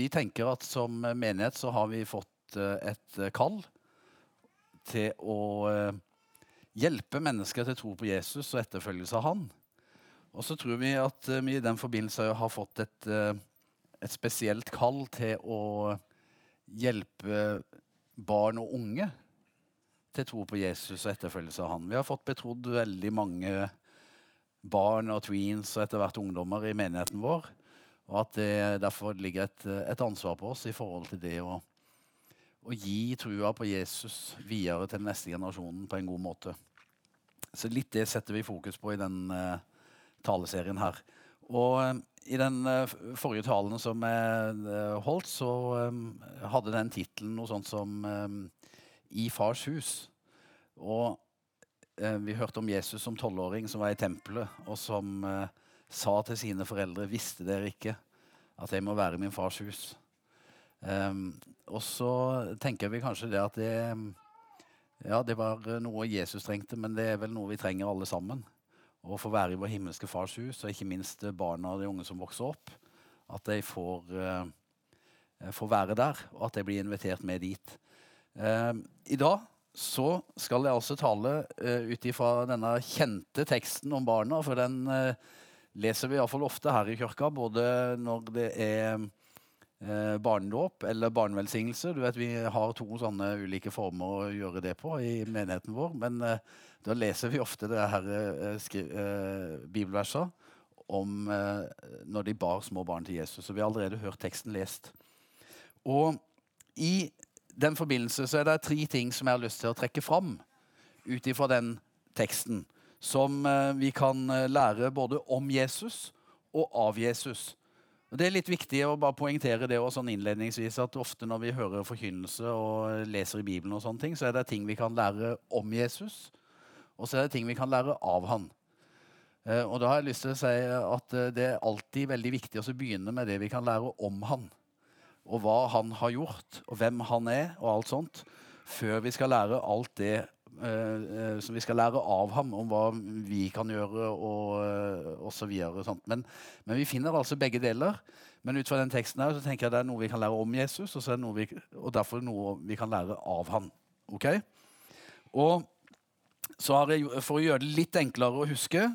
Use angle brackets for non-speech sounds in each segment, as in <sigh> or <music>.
vi tenker at som menighet så har vi fått eh, et eh, kall til å eh, hjelpe mennesker til tro på Jesus og etterfølgelse av han. Og så tror vi at vi i den forbindelse har fått et, et spesielt kall til å hjelpe barn og unge til tro på Jesus og etterfølgelse av han. Vi har fått betrodd veldig mange barn og tweens og etter hvert ungdommer i menigheten vår. Og at det derfor ligger et, et ansvar på oss i forhold til det å, å gi trua på Jesus videre til den neste generasjonen på en god måte. Så litt det setter vi fokus på i den uh, taleserien her. Og uh, i den uh, forrige talen som jeg holdt, så hadde den tittelen noe sånt som 'I fars hus'. Og vi hørte om Jesus som tolvåring som var i tempelet, og som sa til sine foreldre visste dere ikke at jeg må være i min fars hus. Um, og så tenker vi kanskje det at det, ja, det var noe Jesus trengte, men det er vel noe vi trenger alle sammen. Å få være i vår himmelske fars hus, og ikke minst barna og de unge som vokser opp. At de får, uh, får være der, og at de blir invitert med dit. Um, I dag så skal jeg altså tale uh, ut ifra denne kjente teksten om barna. For den uh, leser vi iallfall ofte her i kirka, både når det er eh, barnedåp eller barnevelsignelse. Du vet, Vi har to sånne ulike former å gjøre det på i menigheten vår. Men eh, da leser vi ofte det her eh, eh bibelverset om eh, når de bar små barn til Jesus. Så vi har allerede hørt teksten lest. Og i den forbindelse så er det tre ting som jeg har lyst til å trekke fram ut ifra den teksten som eh, vi kan eh, lære både om Jesus og av Jesus. Det er litt viktig å bare poengtere det også, sånn innledningsvis at ofte når vi hører forkynnelse og leser i Bibelen, og sånne ting, så er det ting vi kan lære om Jesus, og så er det ting vi kan lære av han. Eh, og da har jeg lyst til å si at det er alltid veldig viktig å begynne med det vi kan lære om han. Og hva han har gjort, og hvem han er, og alt sånt. Før vi skal lære alt det som vi skal lære av ham, om hva vi kan gjøre og uh, osv. Men, men vi finner altså begge deler. Men ut fra den teksten her så tenker jeg det er noe vi kan lære om Jesus, og, så er det noe vi, og derfor noe vi kan lære av ham. Ok? Og så har jeg, For å gjøre det litt enklere å huske,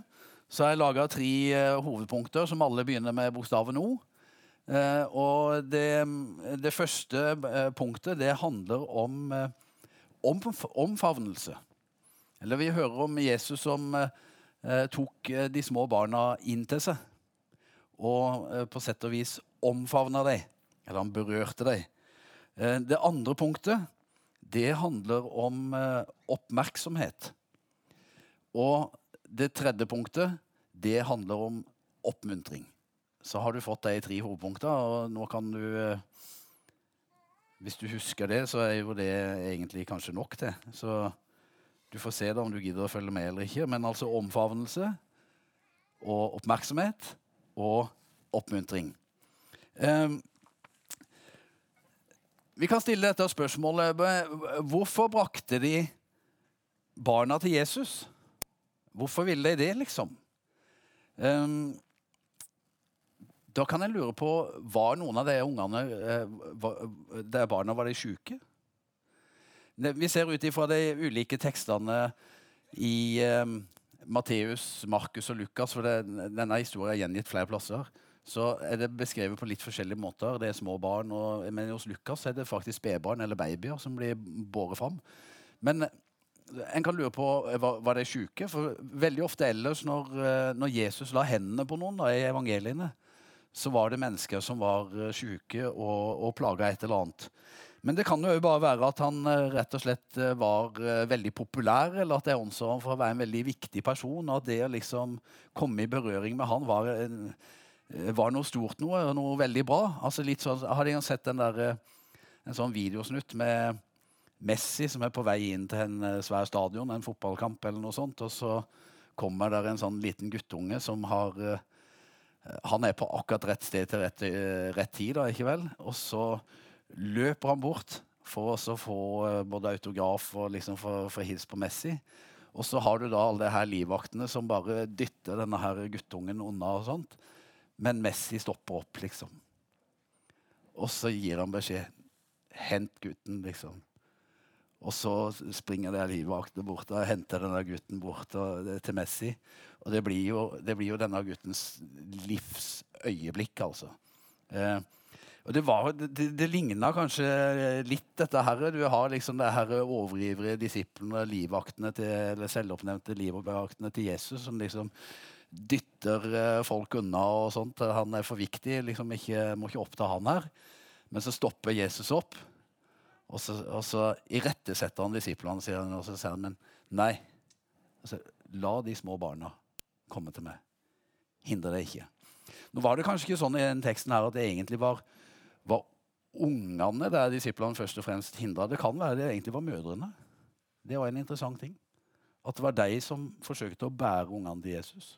så har jeg laga tre uh, hovedpunkter som alle begynner med bokstaven O. Uh, og det, det første punktet det handler om om, omfavnelse. Eller vi hører om Jesus som eh, tok eh, de små barna inn til seg. Og eh, på sett og vis omfavna dem. Eller han berørte dem. Eh, det andre punktet det handler om eh, oppmerksomhet. Og det tredje punktet det handler om oppmuntring. Så har du fått de tre hovedpunkter, og nå kan du eh, hvis du husker det, så er jo det egentlig kanskje nok til. Så du får se da om du gidder å følge med eller ikke. Men altså omfavnelse og oppmerksomhet og oppmuntring. Um, vi kan stille dette spørsmålet Hvorfor brakte de barna til Jesus? Hvorfor ville de det, liksom? Um, da kan jeg lure på Var noen av de ungene de barna var de sjuke? Vi ser ut ifra de ulike tekstene i eh, Matteus, Markus og Lukas, for det, denne historien er gjengitt flere plasser, så er det beskrevet på litt forskjellige måter. Det er små barn, og, men hos Lukas er det faktisk spedbarn eller babyer som blir båret fram. Men en kan lure på var, var de sjuke? For veldig ofte ellers når, eh, når Jesus la hendene på noen da, i evangeliene, så var det mennesker som var uh, syke og, og plaga et eller annet. Men det kan jo bare være at han uh, rett og slett uh, var veldig populær, eller at jeg anså ham for å være en veldig viktig person. Og at det å liksom komme i berøring med han var, var noe stort noe, noe veldig bra. Altså litt sånn, Hadde jeg sett der, en sånn videosnutt med Messi som er på vei inn til en svær stadion, en fotballkamp eller noe sånt, og så kommer der en sånn liten guttunge som har han er på akkurat rett sted til rett, eh, rett tid, da, ikke vel? Og så løper han bort for å få eh, både autograf og liksom for, for hils på Messi. Og så har du da alle de her livvaktene som bare dytter denne her guttungen unna. og sånt. Men Messi stopper opp, liksom. Og så gir han beskjed. Hent gutten, liksom. Og så springer det livvaktene bort og henter denne gutten bort og, til Messi. Og det blir, jo, det blir jo denne guttens livsøyeblikk, altså. Eh, og det, var, det, det ligna kanskje litt dette her. Du har liksom det her overivrige disiplene, livvaktene til, eller selvoppnevnte livvaktene til Jesus, som liksom dytter eh, folk unna og sånt. Han er for viktig, liksom ikke, må ikke oppta han her. Men så stopper Jesus opp, og så, og så irettesetter han disiplene sier han, og så sier han men nei. Altså, la de små barna komme til meg. Hindre det ikke. Nå var det kanskje ikke sånn i den teksten her at det egentlig var var ungene der disiplene først og fremst hindra. Det kan være det egentlig var mødrene. Det var en interessant ting. At det var de som forsøkte å bære ungene til Jesus.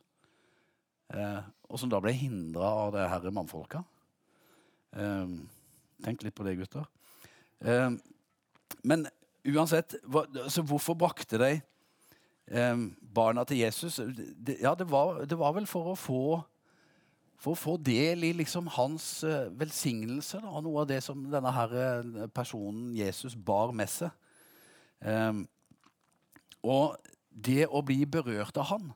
Eh, og som da ble hindra av det herre mannfolka. Eh, tenk litt på det, gutter. Eh, men uansett, altså, hvorfor brakte de eh, barna til Jesus? Ja, det var, det var vel for å få for å få del i liksom hans uh, velsignelse og noe av det som denne her, uh, personen Jesus bar med seg. Um, og det å bli berørt av han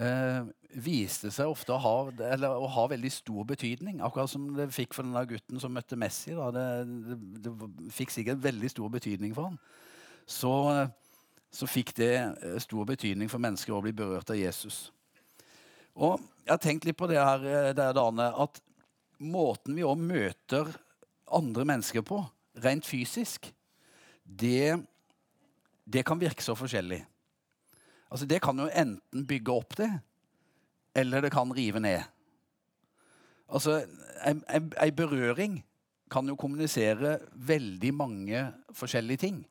uh, viste seg ofte å ha, eller, å ha, veldig stor betydning. Akkurat som det fikk for denne gutten som møtte Messi. Det, det, det, fikk sikkert veldig stor betydning for han. Så, så fikk det stor betydning for mennesker å bli berørt av Jesus. Og jeg har tenkt litt på det her, eh, der, Dane, at måten vi òg møter andre mennesker på, rent fysisk, det, det kan virke så forskjellig. Altså, det kan jo enten bygge opp det, eller det kan rive ned. Altså, Ei berøring kan jo kommunisere veldig mange forskjellige ting.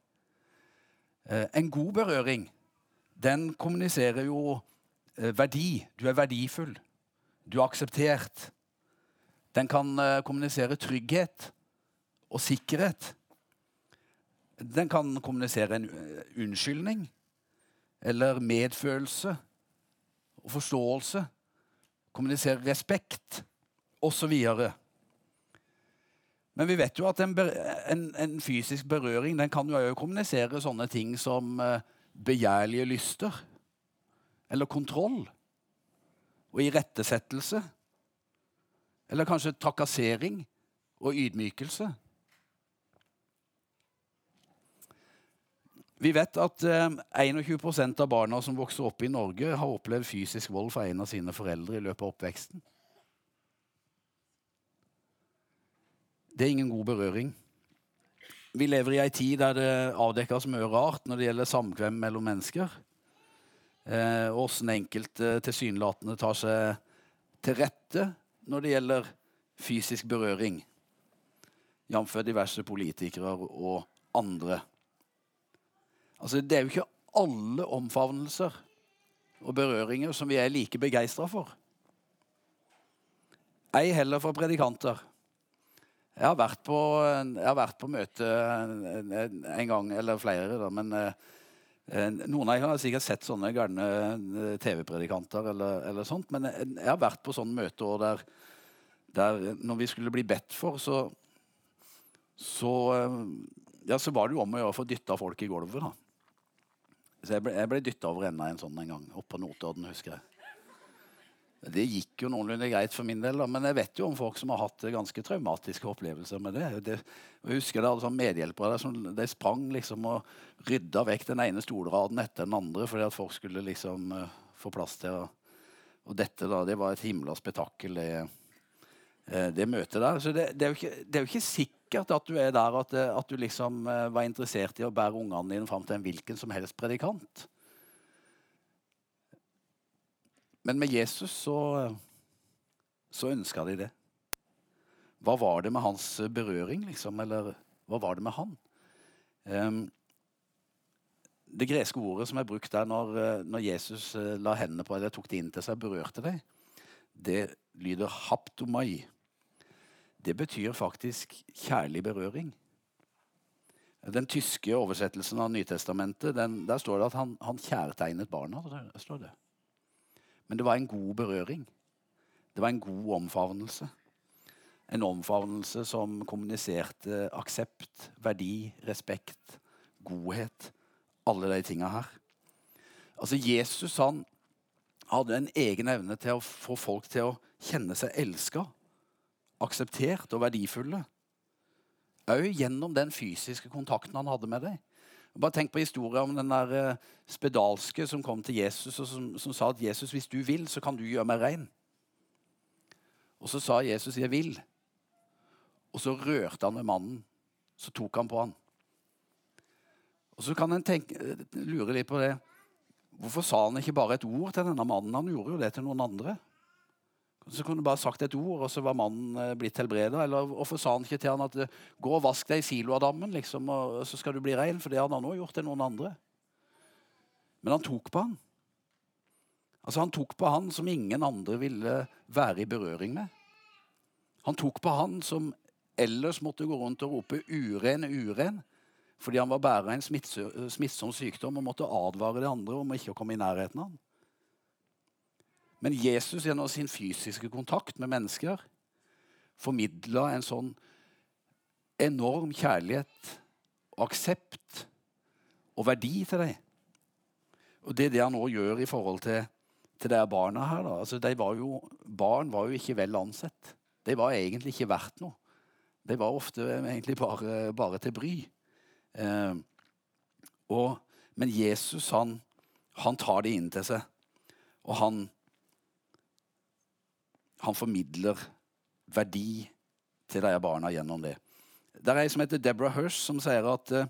Eh, en god berøring den kommuniserer jo Eh, verdi. Du er verdifull. Du er akseptert. Den kan uh, kommunisere trygghet og sikkerhet. Den kan kommunisere en unnskyldning eller medfølelse og forståelse. Kommunisere respekt osv. Men vi vet jo at en, en, en fysisk berøring den kan jo kommunisere sånne ting som uh, begjærlige lyster eller kontroll og irettesettelse. Eller kanskje trakassering og ydmykelse. Vi vet at eh, 21% av barna som vokser opp i Norge, har opplevd fysisk vold fra en av sine foreldre i løpet av oppveksten. Det er ingen god berøring. Vi lever i ei tid der det avdekkes mye rart når det gjelder samkvem mellom mennesker. Eh, Åssen enkelte tilsynelatende tar seg til rette når det gjelder fysisk berøring. Jf. diverse politikere og andre. Altså, det er jo ikke alle omfavnelser og berøringer som vi er like begeistra for. Ei heller for predikanter. Jeg har vært på, har vært på møte en, en, gang, eller flere, da, men Eh, noen av dere har sikkert sett sånne gærne eh, TV-predikanter. eller, eller, sånt, Men jeg har vært på sånne møter der, der når vi skulle bli bedt for, så, så, eh, ja, så var det jo om å gjøre å få dytta folk i gulvet. da. Så Jeg ble, jeg ble dytta over enda en sånn en gang, oppå på Notodden, husker jeg. Det gikk jo noenlunde greit for min del, da, men jeg vet jo om folk som har hatt ganske traumatiske opplevelser med det. det jeg husker det hadde sånn medhjelpere der som de sprang liksom og rydda vekk den ene stolraden etter den andre fordi at folk skulle liksom uh, få plass til å Og dette, da, det var et himla spetakkel, det, det møtet der. Så det, det, er ikke, det, er jo ikke, sikkert at du er der at, eh, at du liksom uh, var interessert i å bære ungene dine fram til en hvilken som helst predikant. Men med Jesus så, så ønska de det. Hva var det med hans berøring, liksom? Eller hva var det med han? Um, det greske ordet som er brukt der når, når Jesus eh, la hendene på eller tok det inn til seg, berørte det, det lyder haptomai. Det betyr faktisk kjærlig berøring. Den tyske oversettelsen av Nytestamentet, den, der står det at han, han kjærtegnet barna. Det. Men det var en god berøring. Det var en god omfavnelse. En omfavnelse som kommuniserte aksept, verdi, respekt, godhet. Alle de tinga her. Altså Jesus han hadde en egen evne til å få folk til å kjenne seg elska, akseptert og verdifulle. Òg gjennom den fysiske kontakten han hadde med dem. Bare tenk på historien om den der eh, spedalske som kom til Jesus og som, som, sa at 'Jesus, hvis du vil, så kan du gjøre meg rein'. Og så sa Jesus 'jeg vil'. Og så rørte han ved mannen. Så tok han på han. Og så kan en tenke, eh, lure litt på det. Hvorfor sa han ikke bare et ord til denne mannen? Han gjorde jo det til noen andre. Så kunne du bare sagt et ord, og så var mannen eh, blitt helbreda. Eller hvorfor sa han ikke til han at eh, 'gå og vask deg i Siloadammen', liksom, og så skal du bli rein? For det hadde han òg gjort til noen andre. Men han tok på han. Altså Han tok på han som ingen andre ville være i berøring med. Han tok på han som ellers måtte gå rundt og rope 'uren, uren', fordi han var bærer av en smittsom sykdom og måtte advare de andre om ikke å komme i nærheten av ham. Men Jesus gjennom sin fysiske kontakt med mennesker formidla en sånn enorm kjærlighet og aksept og verdi til dem. Og det er det han nå gjør i forhold til, til de barna her. Da. Altså, var jo, barn var jo ikke vel ansett. De var egentlig ikke verdt noe. De var ofte egentlig bare, bare til bry. Eh, og, men Jesus han, han tar det inn til seg, og han han formidler verdi til de barna gjennom det. Det er ei som heter Deborah Hirsch, som sier at, eh,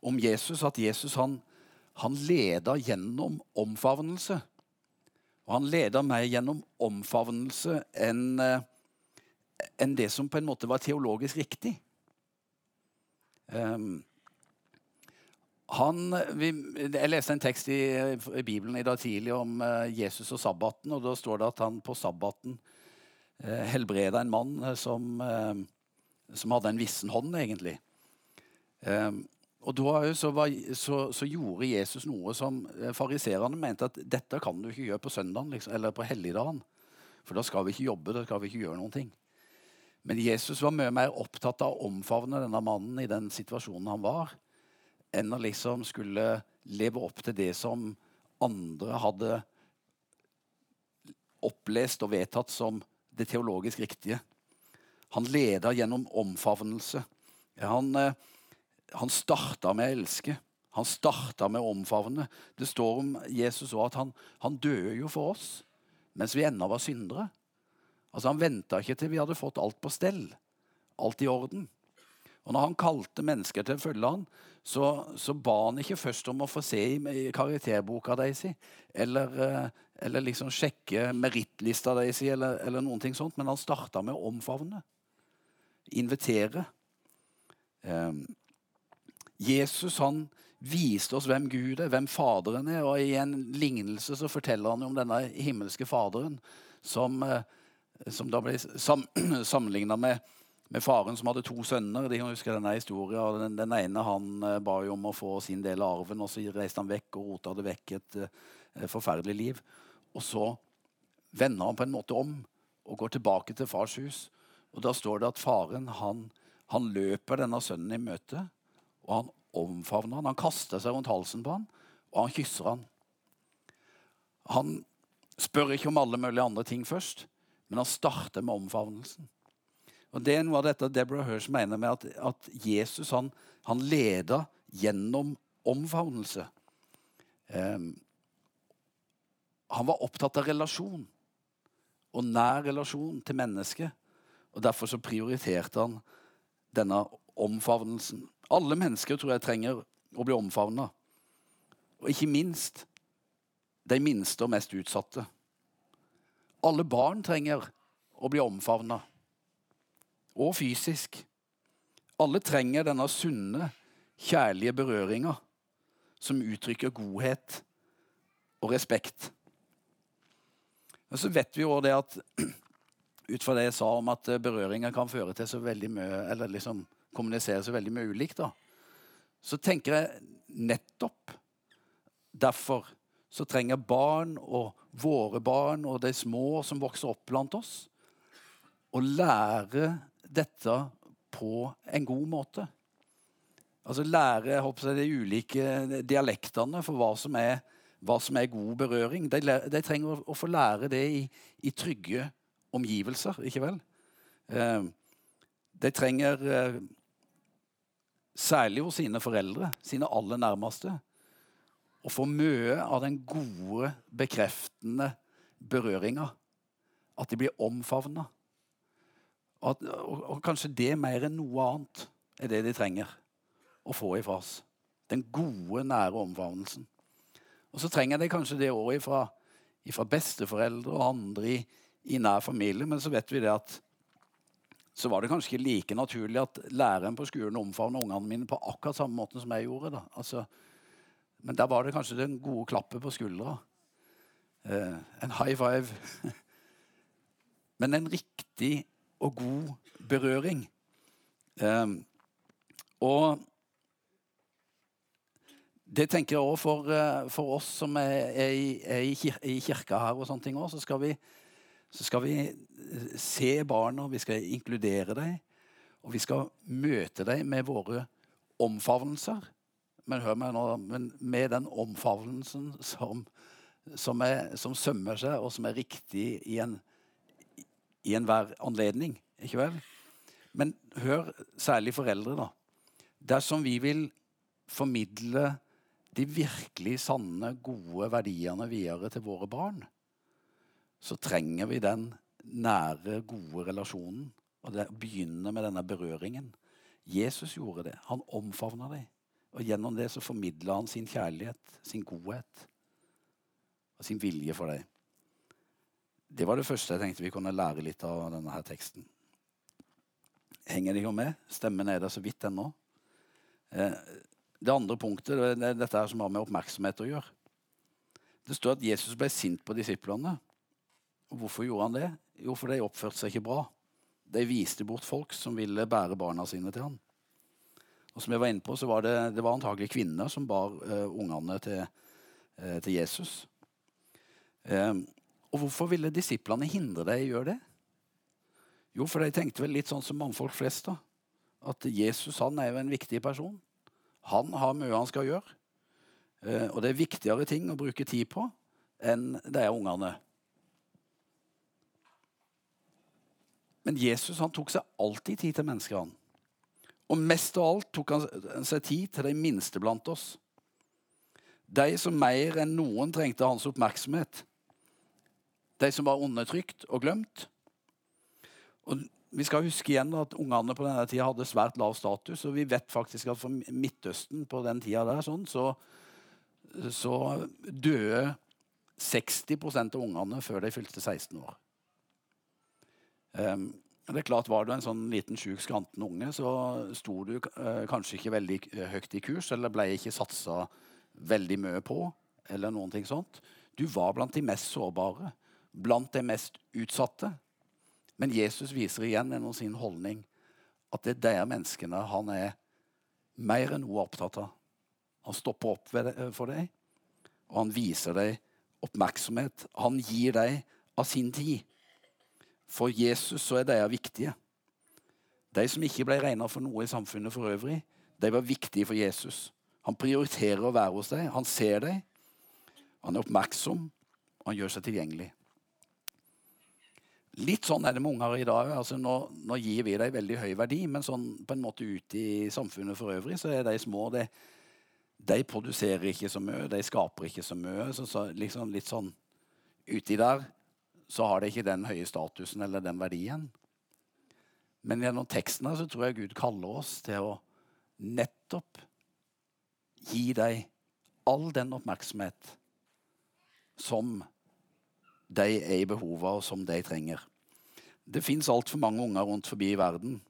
om Jesus at Jesus han, han leder gjennom omfavnelse. Og han leder meg gjennom omfavnelse enn eh, enn det som på en måte var teologisk riktig. Um, han, vi, jeg leste en tekst i, i, Bibelen i dag tidlig om uh, Jesus og sabbaten. og Da står det at han på sabbaten uh, helbreda en mann uh, som, uh, som, hadde en vissen hånd, egentlig. Um, og da så, var, så, så, gjorde Jesus noe som fariserene mente at dette kan du ikke gjøre på søndagen liksom, eller på helligdagen. For da skal vi ikke jobbe, da skal vi ikke gjøre noen ting. Men Jesus var mye mer opptatt av å omfavne denne mannen i den situasjonen han var enn å liksom skulle leve opp til det som andre hadde opplest og vedtatt som det teologisk riktige. Han leda gjennom omfavnelse. Han, eh, han starta med å elske. Han starta med å omfavne. Det står om Jesus òg at han, han døde jo for oss mens vi ennå var syndere. Altså Han venta ikke til vi hadde fått alt på stell, alt i orden. Og når han kalte mennesker til å følge han, så, så, ba han ikke først om å få se i, i karakterboka deres, eller, eh, eller liksom sjekke merittlista deres, eller, eller noen ting sånt, men han starta med å omfavne. Invitere. Um, Jesus han viste oss hvem Gud er, hvem Faderen er. og I en lignelse så forteller han om denne himmelske Faderen som, eh, som da ble sam <clears throat> sammenligna med med faren som hadde to sønner. De husker denne historien. Den, den, ene han uh, ba jo om å få sin del av arven, og så reiste han vekk og rota det vekk et uh, forferdelig liv. Og så vender han på en måte om og går tilbake til fars hus. Og da står det at faren han, han løper denne sønnen i møte, og han omfavner han. Han kaster seg rundt halsen på han, og han kysser han. Han spør ikke om alle mulige andre ting først, men han starter med omfavnelsen. Og Det er noe av dette Deborah Hirsch mener med at, at Jesus han, han leda gjennom omfavnelse. Um, han var opptatt av relasjon og nær relasjon til mennesket. Og Derfor så prioriterte han denne omfavnelsen. Alle mennesker tror jeg trenger å bli omfavna. Og ikke minst de minste og mest utsatte. Alle barn trenger å bli omfavna og fysisk. Alle trenger denne sunne, kjærlige berøringa som uttrykker godhet og respekt. Og så vet vi jo det at <clears throat> ut fra det jeg sa om at berøringer kan føre til så veldig mye, eller liksom kommunisere så veldig mye ulikt, da, så tenker jeg nettopp derfor så trenger barn og våre barn og de små som vokser opp blant oss, å lære dette på en god måte. Altså lære jeg de ulike dialektene for hva som er, hva som er god berøring. De, de trenger å, å, få lære det i, i, trygge omgivelser, ikke vel? Eh, de trenger, eh, særlig hos sine foreldre, sine aller nærmeste, å få mye av den gode, bekreftende berøringa. At de blir omfavna. Og, og, og, kanskje det mer enn noe annet er det de trenger å få ifra oss. Den gode, nære omfavnelsen. Og så trenger de kanskje det året ifra, ifra, besteforeldre og andre i, i, nær familie. Men så vet vi det at så var det kanskje ikke like naturlig at læreren på skolen omfavna ungene mine på akkurat samme måte som jeg gjorde. da. Altså, men der var det kanskje den gode klappet på skuldra. Eh, en high five. <laughs> men en riktig og god berøring. Eh, og det tenker jeg òg for, eh, for, oss som er, er, er i, kir i, kirka her, og sånne ting også, så skal vi, så skal vi eh, se barna, vi skal inkludere dem. Og vi skal møte dem med våre omfavnelser. Men hør meg nå, med den omfavnelsen som, som, er, som sømmer seg, og som er riktig i, en, i enhver anledning. Ikke vel? Men hør særlig foreldre, da. Dersom vi vil formidle de virkelig sanne, gode verdiene videre til våre barn, så trenger vi den nære, gode relasjonen. Og det begynner med denne berøringen. Jesus gjorde det. Han omfavna dem. Og gjennom det så formidla han sin kjærlighet, sin godhet og sin vilje for dem. Det var det første jeg tenkte vi kunne lære litt av denne her teksten. Henger de med? Stemmen er der så vidt ennå. Eh, det andre punktet det er dette her som har med oppmerksomhet å gjøre. Det står at Jesus ble sint på disiplene. Og Hvorfor gjorde han det? Jo, for de oppførte seg ikke bra. De viste bort folk som ville bære barna sine til ham. Og som jeg var inne på, så var det, det var antagelig kvinner som bar uh, ungene til, uh, til Jesus. Um, og hvorfor ville disiplene hindre deg i å gjøre det? Jo, for de tenkte vel litt sånn som mannfolk flest. da. At Jesus han er jo en viktig person. Han har mye han skal gjøre. Eh, og det er viktigere ting å bruke tid på enn det er ungene. Men Jesus han tok seg alltid tid til mennesker. Og mest av alt tok han seg tid til de minste blant oss. De som mer enn noen trengte hans oppmerksomhet. De som var undertrykt og glemt. Og vi skal huske igjen at Ungene på denne tida hadde svært lav status. og Vi vet faktisk at for Midtøsten på den tida der, sånn, så, så, døde 60% av ungene før de fylte 16 år. Um, det er klart Var du en sånn liten sjuk, skranten unge, så sto du uh, kanskje ikke veldig høyt i kurs, eller ble ikke satsa veldig mye på, eller noen ting sånt. Du var blant de mest sårbare, blant de mest utsatte. Men Jesus viser igjen gjennom sin holdning at det er de menneskene han er mer enn noe opptatt av. Han stopper opp for dem, og han viser dem oppmerksomhet. Han gir dem av sin tid. For Jesus så er de viktige. De som ikke ble regna for noe i samfunnet for øvrig, de var viktige for Jesus. Han prioriterer å være hos dem. Han ser dem. Han er oppmerksom, og han gjør seg tilgjengelig. Litt sånn er det med unger i dag. Altså nå, nå, gir vi dem veldig høy verdi, men sånn på en måte ute i samfunnet for øvrig så er de små. De, de produserer ikke så mye, de skaper ikke så mye. Så, så liksom litt sånn uti der så har de ikke den høye statusen eller den verdien. Men gjennom teksten her så tror jeg Gud kaller oss til å nettopp gi dem all den oppmerksomhet som de er i behov av, og som de trenger. Det fins altfor mange unger rundt forbi i verden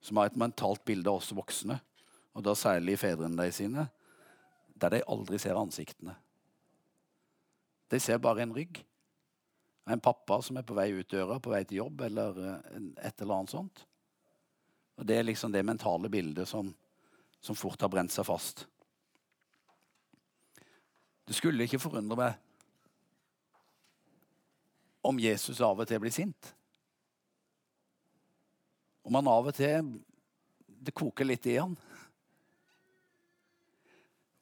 som har et mentalt bilde av oss voksne, og da særlig fedrene de sine, der de aldri ser ansiktene. De ser bare en rygg. En pappa som er på vei ut døra, på vei til jobb, eller eh, et eller annet sånt. Og Det er liksom det mentale bildet som, som fort har brent seg fast. Det skulle ikke forundre meg om Jesus av og til blir sint. Om han av og til det koker litt i han.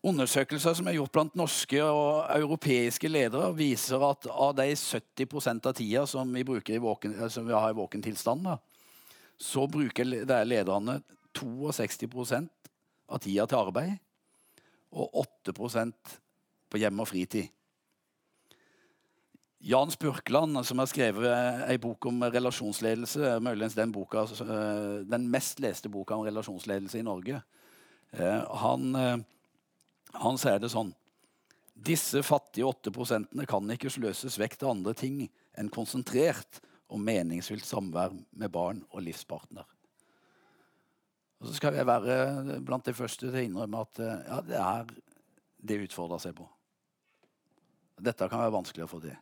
Undersøkelser som er gjort blant norske og europeiske ledere, viser at av de 70% av tida som vi, våken, som vi har i våken tilstand, da, så bruker lederne 62% av tida til arbeid og 8% på hjem og fritid. Jan Spurkland, som har skrevet ei bok om relasjonsledelse, muligens den, boka, eh, den mest leste boka om relasjonsledelse i Norge, eh, han eh, han sier det sånn Disse fattige 8% kan ikke sløses vekk til andre ting enn konsentrert og meningsfylt samvær med barn og livspartner. Og så skal jeg være blant de første til å innrømme at ja, det er det utfordrer seg på. Dette kan være vanskelig å få til.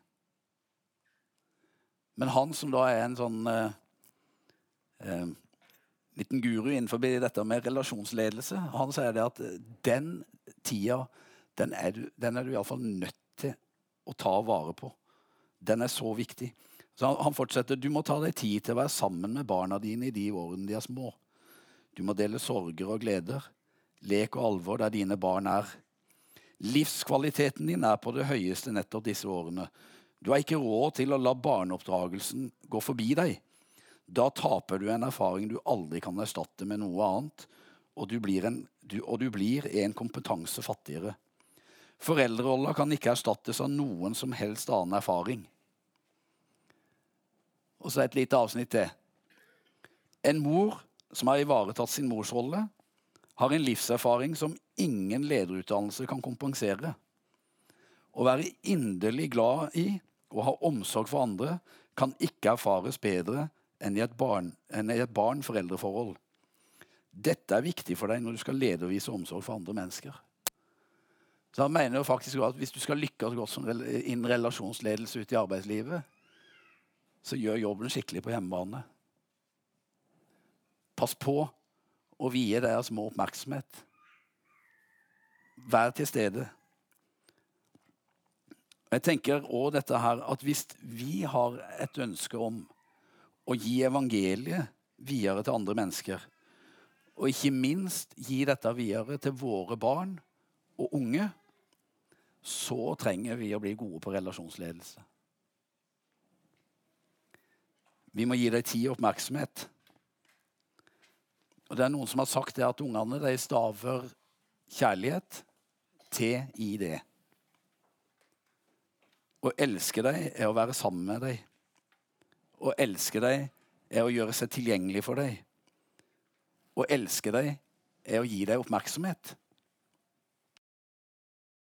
Men han som da er en sånn eh, eh, liten guru innenfor dette med relasjonsledelse, han sier det at den tida, den er du, den er du iallfall nødt til å ta vare på. Den er så viktig. Så han, han fortsetter du må ta deg tid til å være sammen med barna dine i de årene de er små. Du må dele sorger og gleder, lek og alvor der dine barn er. Livskvaliteten din er på det høyeste nettopp disse årene. Du har ikke råd til å la barneoppdragelsen gå forbi deg. Da taper du en erfaring du aldri kan erstatte med noe annet, og du blir en, du, du blir en kompetanse fattigere. Foreldrerolla kan ikke erstattes av noen som helst annen erfaring. Og så et lite avsnitt til. En mor som har ivaretatt sin morsrolle, har en livserfaring som ingen lederutdannelse kan kompensere. Å være inderlig glad i og ha omsorg for andre kan ikke erfares bedre enn i et barn-foreldreforhold. Dette er viktig for deg når du skal lede og vise omsorg for andre mennesker. Så han mener jo faktisk at Hvis du skal lykkes godt innen relasjonsledelse ute i arbeidslivet, så gjør jobben skikkelig på hjemmebane. Pass på å vie deres små oppmerksomhet. Vær til stede. Jeg tenker også dette her, at Hvis vi har et ønske om å gi evangeliet videre til andre mennesker, og ikke minst gi dette videre til våre barn og unge, så trenger vi å bli gode på relasjonsledelse. Vi må gi dem tid og oppmerksomhet. Og det er Noen som har sagt det at ungene de staver kjærlighet til i det. Å elske dem er å være sammen med dem. Å elske dem er å gjøre seg tilgjengelig for dem. Å elske deg er å gi deg oppmerksomhet.